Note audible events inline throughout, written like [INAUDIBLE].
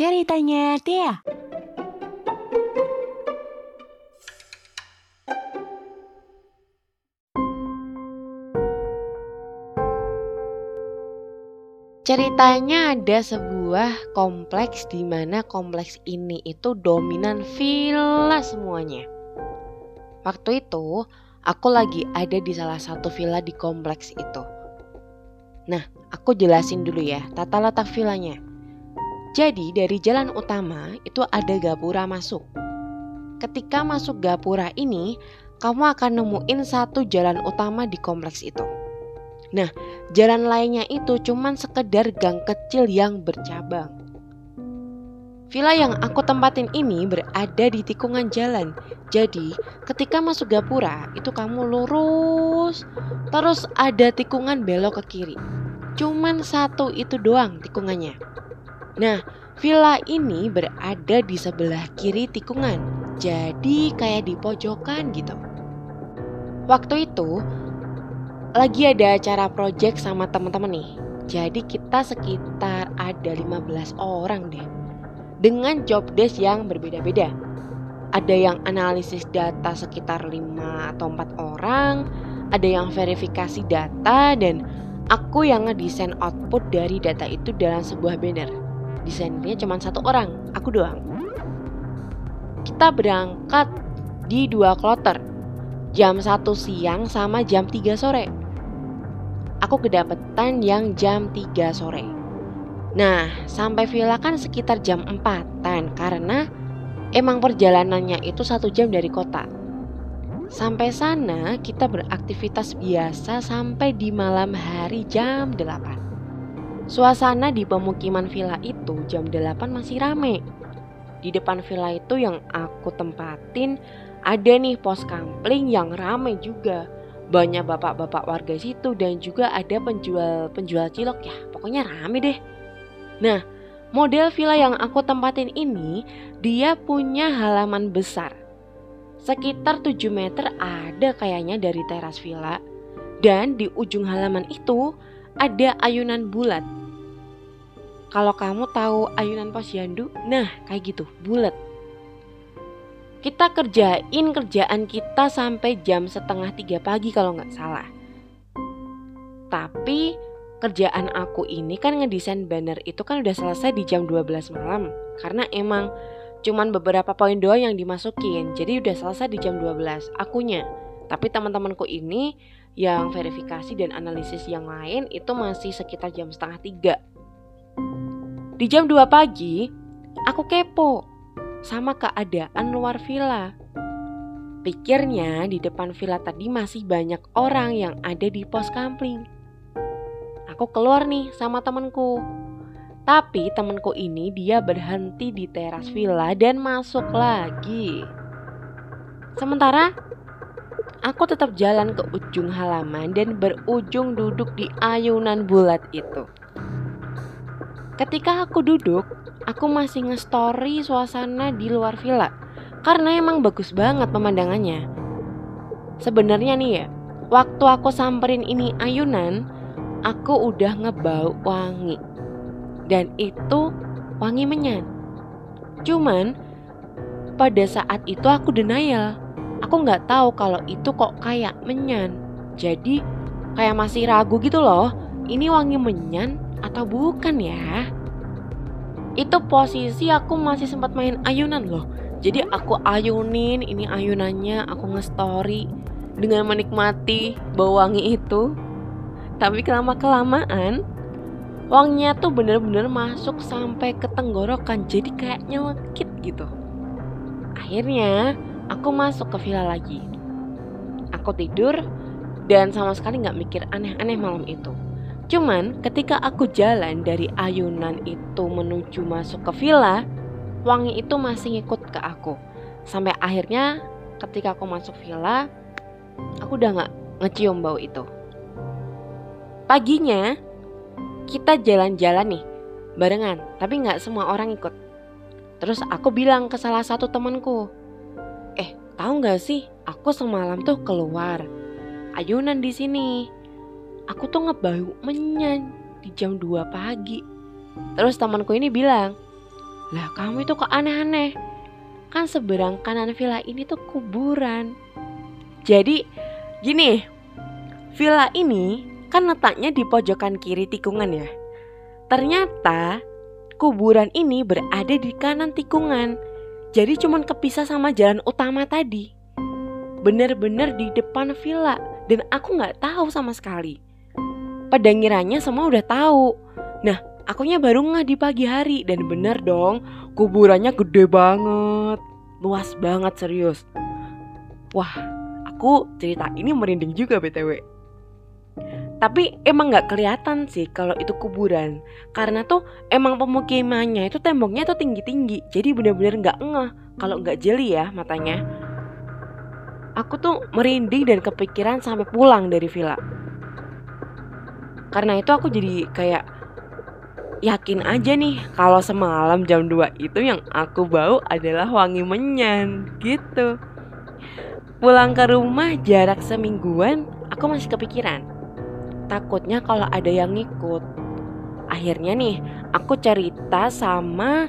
Ceritanya Tia. Ceritanya ada sebuah kompleks di mana kompleks ini itu dominan villa semuanya. Waktu itu, aku lagi ada di salah satu villa di kompleks itu. Nah, aku jelasin dulu ya tata letak villanya. Jadi dari jalan utama itu ada gapura masuk. Ketika masuk gapura ini, kamu akan nemuin satu jalan utama di kompleks itu. Nah, jalan lainnya itu cuman sekedar gang kecil yang bercabang. Villa yang aku tempatin ini berada di tikungan jalan. Jadi, ketika masuk gapura, itu kamu lurus, terus ada tikungan belok ke kiri. Cuman satu itu doang tikungannya. Nah, villa ini berada di sebelah kiri tikungan. Jadi kayak di pojokan gitu. Waktu itu lagi ada acara project sama teman-teman nih. Jadi kita sekitar ada 15 orang deh. Dengan job desk yang berbeda-beda. Ada yang analisis data sekitar 5 atau 4 orang, ada yang verifikasi data dan aku yang ngedesain output dari data itu dalam sebuah banner. Desainnya cuma satu orang, aku doang. Kita berangkat di dua kloter, jam 1 siang sama jam 3 sore aku kedapetan yang jam 3 sore. Nah, sampai villa kan sekitar jam 4-an karena emang perjalanannya itu satu jam dari kota. Sampai sana kita beraktivitas biasa sampai di malam hari jam 8. Suasana di pemukiman villa itu jam 8 masih rame. Di depan villa itu yang aku tempatin ada nih pos kampling yang rame juga banyak bapak-bapak warga situ dan juga ada penjual-penjual cilok ya. Pokoknya rame deh. Nah, model villa yang aku tempatin ini dia punya halaman besar. Sekitar 7 meter ada kayaknya dari teras villa. Dan di ujung halaman itu ada ayunan bulat. Kalau kamu tahu ayunan posyandu, nah kayak gitu, bulat kita kerjain kerjaan kita sampai jam setengah tiga pagi kalau nggak salah. Tapi kerjaan aku ini kan ngedesain banner itu kan udah selesai di jam 12 malam karena emang cuman beberapa poin doang yang dimasukin jadi udah selesai di jam 12 akunya tapi teman-temanku ini yang verifikasi dan analisis yang lain itu masih sekitar jam setengah tiga di jam 2 pagi aku kepo sama keadaan luar villa. Pikirnya di depan villa tadi masih banyak orang yang ada di pos kampling. Aku keluar nih sama temenku. Tapi temenku ini dia berhenti di teras villa dan masuk lagi. Sementara aku tetap jalan ke ujung halaman dan berujung duduk di ayunan bulat itu. Ketika aku duduk, aku masih nge-story suasana di luar villa karena emang bagus banget pemandangannya. Sebenarnya nih ya, waktu aku samperin ini ayunan, aku udah ngebau wangi. Dan itu wangi menyan. Cuman pada saat itu aku denial. Aku nggak tahu kalau itu kok kayak menyan. Jadi kayak masih ragu gitu loh. Ini wangi menyan atau bukan ya? itu posisi aku masih sempat main ayunan loh jadi aku ayunin ini ayunannya aku nge-story dengan menikmati bau wangi itu tapi kelama kelamaan wanginya tuh bener-bener masuk sampai ke tenggorokan jadi kayak nyelekit gitu akhirnya aku masuk ke villa lagi aku tidur dan sama sekali nggak mikir aneh-aneh malam itu Cuman ketika aku jalan dari ayunan itu menuju masuk ke villa, wangi itu masih ngikut ke aku. Sampai akhirnya ketika aku masuk villa, aku udah gak ngecium bau itu. Paginya kita jalan-jalan nih barengan, tapi gak semua orang ikut. Terus aku bilang ke salah satu temanku, tahu gak sih, aku semalam tuh keluar. Ayunan di sini. Aku tuh ngebau menyan di jam 2 pagi. Terus temanku ini bilang, Lah kamu itu kok aneh-aneh? Kan seberang kanan villa ini tuh kuburan. Jadi gini Villa ini kan letaknya di pojokan kiri tikungan ya. Ternyata kuburan ini berada di kanan tikungan Jadi cuman kepisah sama jalan utama tadi. Bener-bener di depan villa. Dan aku nggak tahu sama sekali. Pada ngiranya semua udah tahu. Nah akunya baru nggak di pagi hari. Dan bener dong kuburannya gede banget. Luas banget serius. Wah aku cerita ini merinding juga btw tapi emang nggak kelihatan sih kalau itu kuburan. Karena tuh emang pemukimannya itu temboknya tuh tinggi tinggi jadi bener-bener nggak ngeh kalau nggak jeli ya matanya. Aku tuh merinding dan kepikiran sampai pulang dari villa. Karena itu aku jadi kayak yakin aja nih kalau semalam jam 2 itu yang aku bau adalah wangi menyan gitu. Pulang ke rumah jarak semingguan aku masih kepikiran takutnya kalau ada yang ngikut. Akhirnya nih, aku cerita sama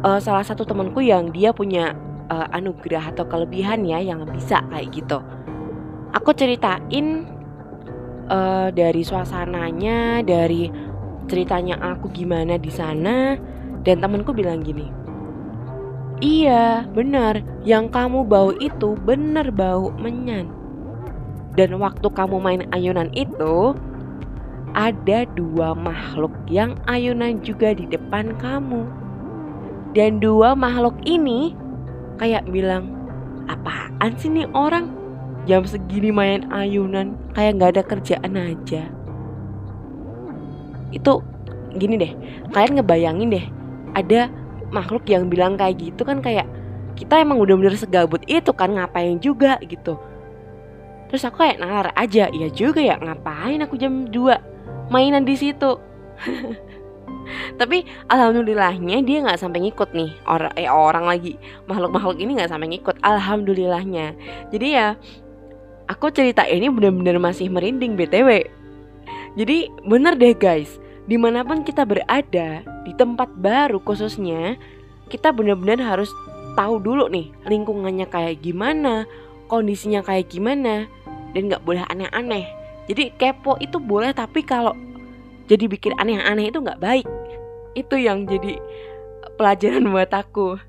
uh, salah satu temanku yang dia punya uh, anugerah atau kelebihan ya yang bisa kayak gitu. Aku ceritain uh, dari suasananya, dari ceritanya aku gimana di sana, dan temanku bilang gini. Iya, benar. Yang kamu bau itu benar bau menyan. Dan waktu kamu main ayunan itu, ada dua makhluk yang ayunan juga di depan kamu. Dan dua makhluk ini kayak bilang, apaan sih nih orang? Jam segini main ayunan, kayak nggak ada kerjaan aja. Itu gini deh, kalian ngebayangin deh, ada makhluk yang bilang kayak gitu kan kayak kita emang udah bener segabut itu kan ngapain juga gitu. Terus aku kayak nalar aja, iya juga ya ngapain aku jam 2 mainan di situ. [LAUGHS] Tapi alhamdulillahnya dia nggak sampai ngikut nih. Orang eh orang lagi makhluk makhluk ini nggak sampai ngikut. Alhamdulillahnya. Jadi ya aku cerita ini benar-benar masih merinding btw jadi bener deh guys di mana pun kita berada di tempat baru khususnya kita benar-benar harus tahu dulu nih lingkungannya kayak gimana kondisinya kayak gimana dan nggak boleh aneh-aneh jadi kepo itu boleh tapi kalau jadi bikin aneh-aneh itu nggak baik. Itu yang jadi pelajaran [LAUGHS] buat aku.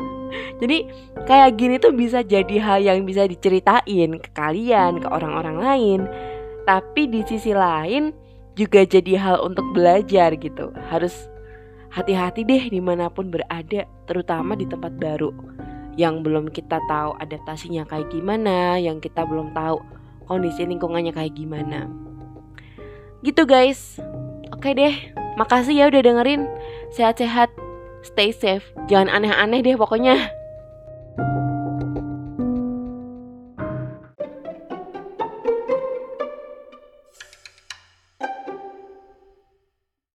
Jadi kayak gini tuh bisa jadi hal yang bisa diceritain ke kalian, ke orang-orang lain. Tapi di sisi lain juga jadi hal untuk belajar gitu. Harus hati-hati deh di mana pun berada, terutama di tempat baru yang belum kita tahu adaptasinya kayak gimana, yang kita belum tahu kondisi lingkungannya kayak gimana. Gitu guys. Oke deh, makasih ya udah dengerin. Sehat-sehat, stay safe. Jangan aneh-aneh deh pokoknya.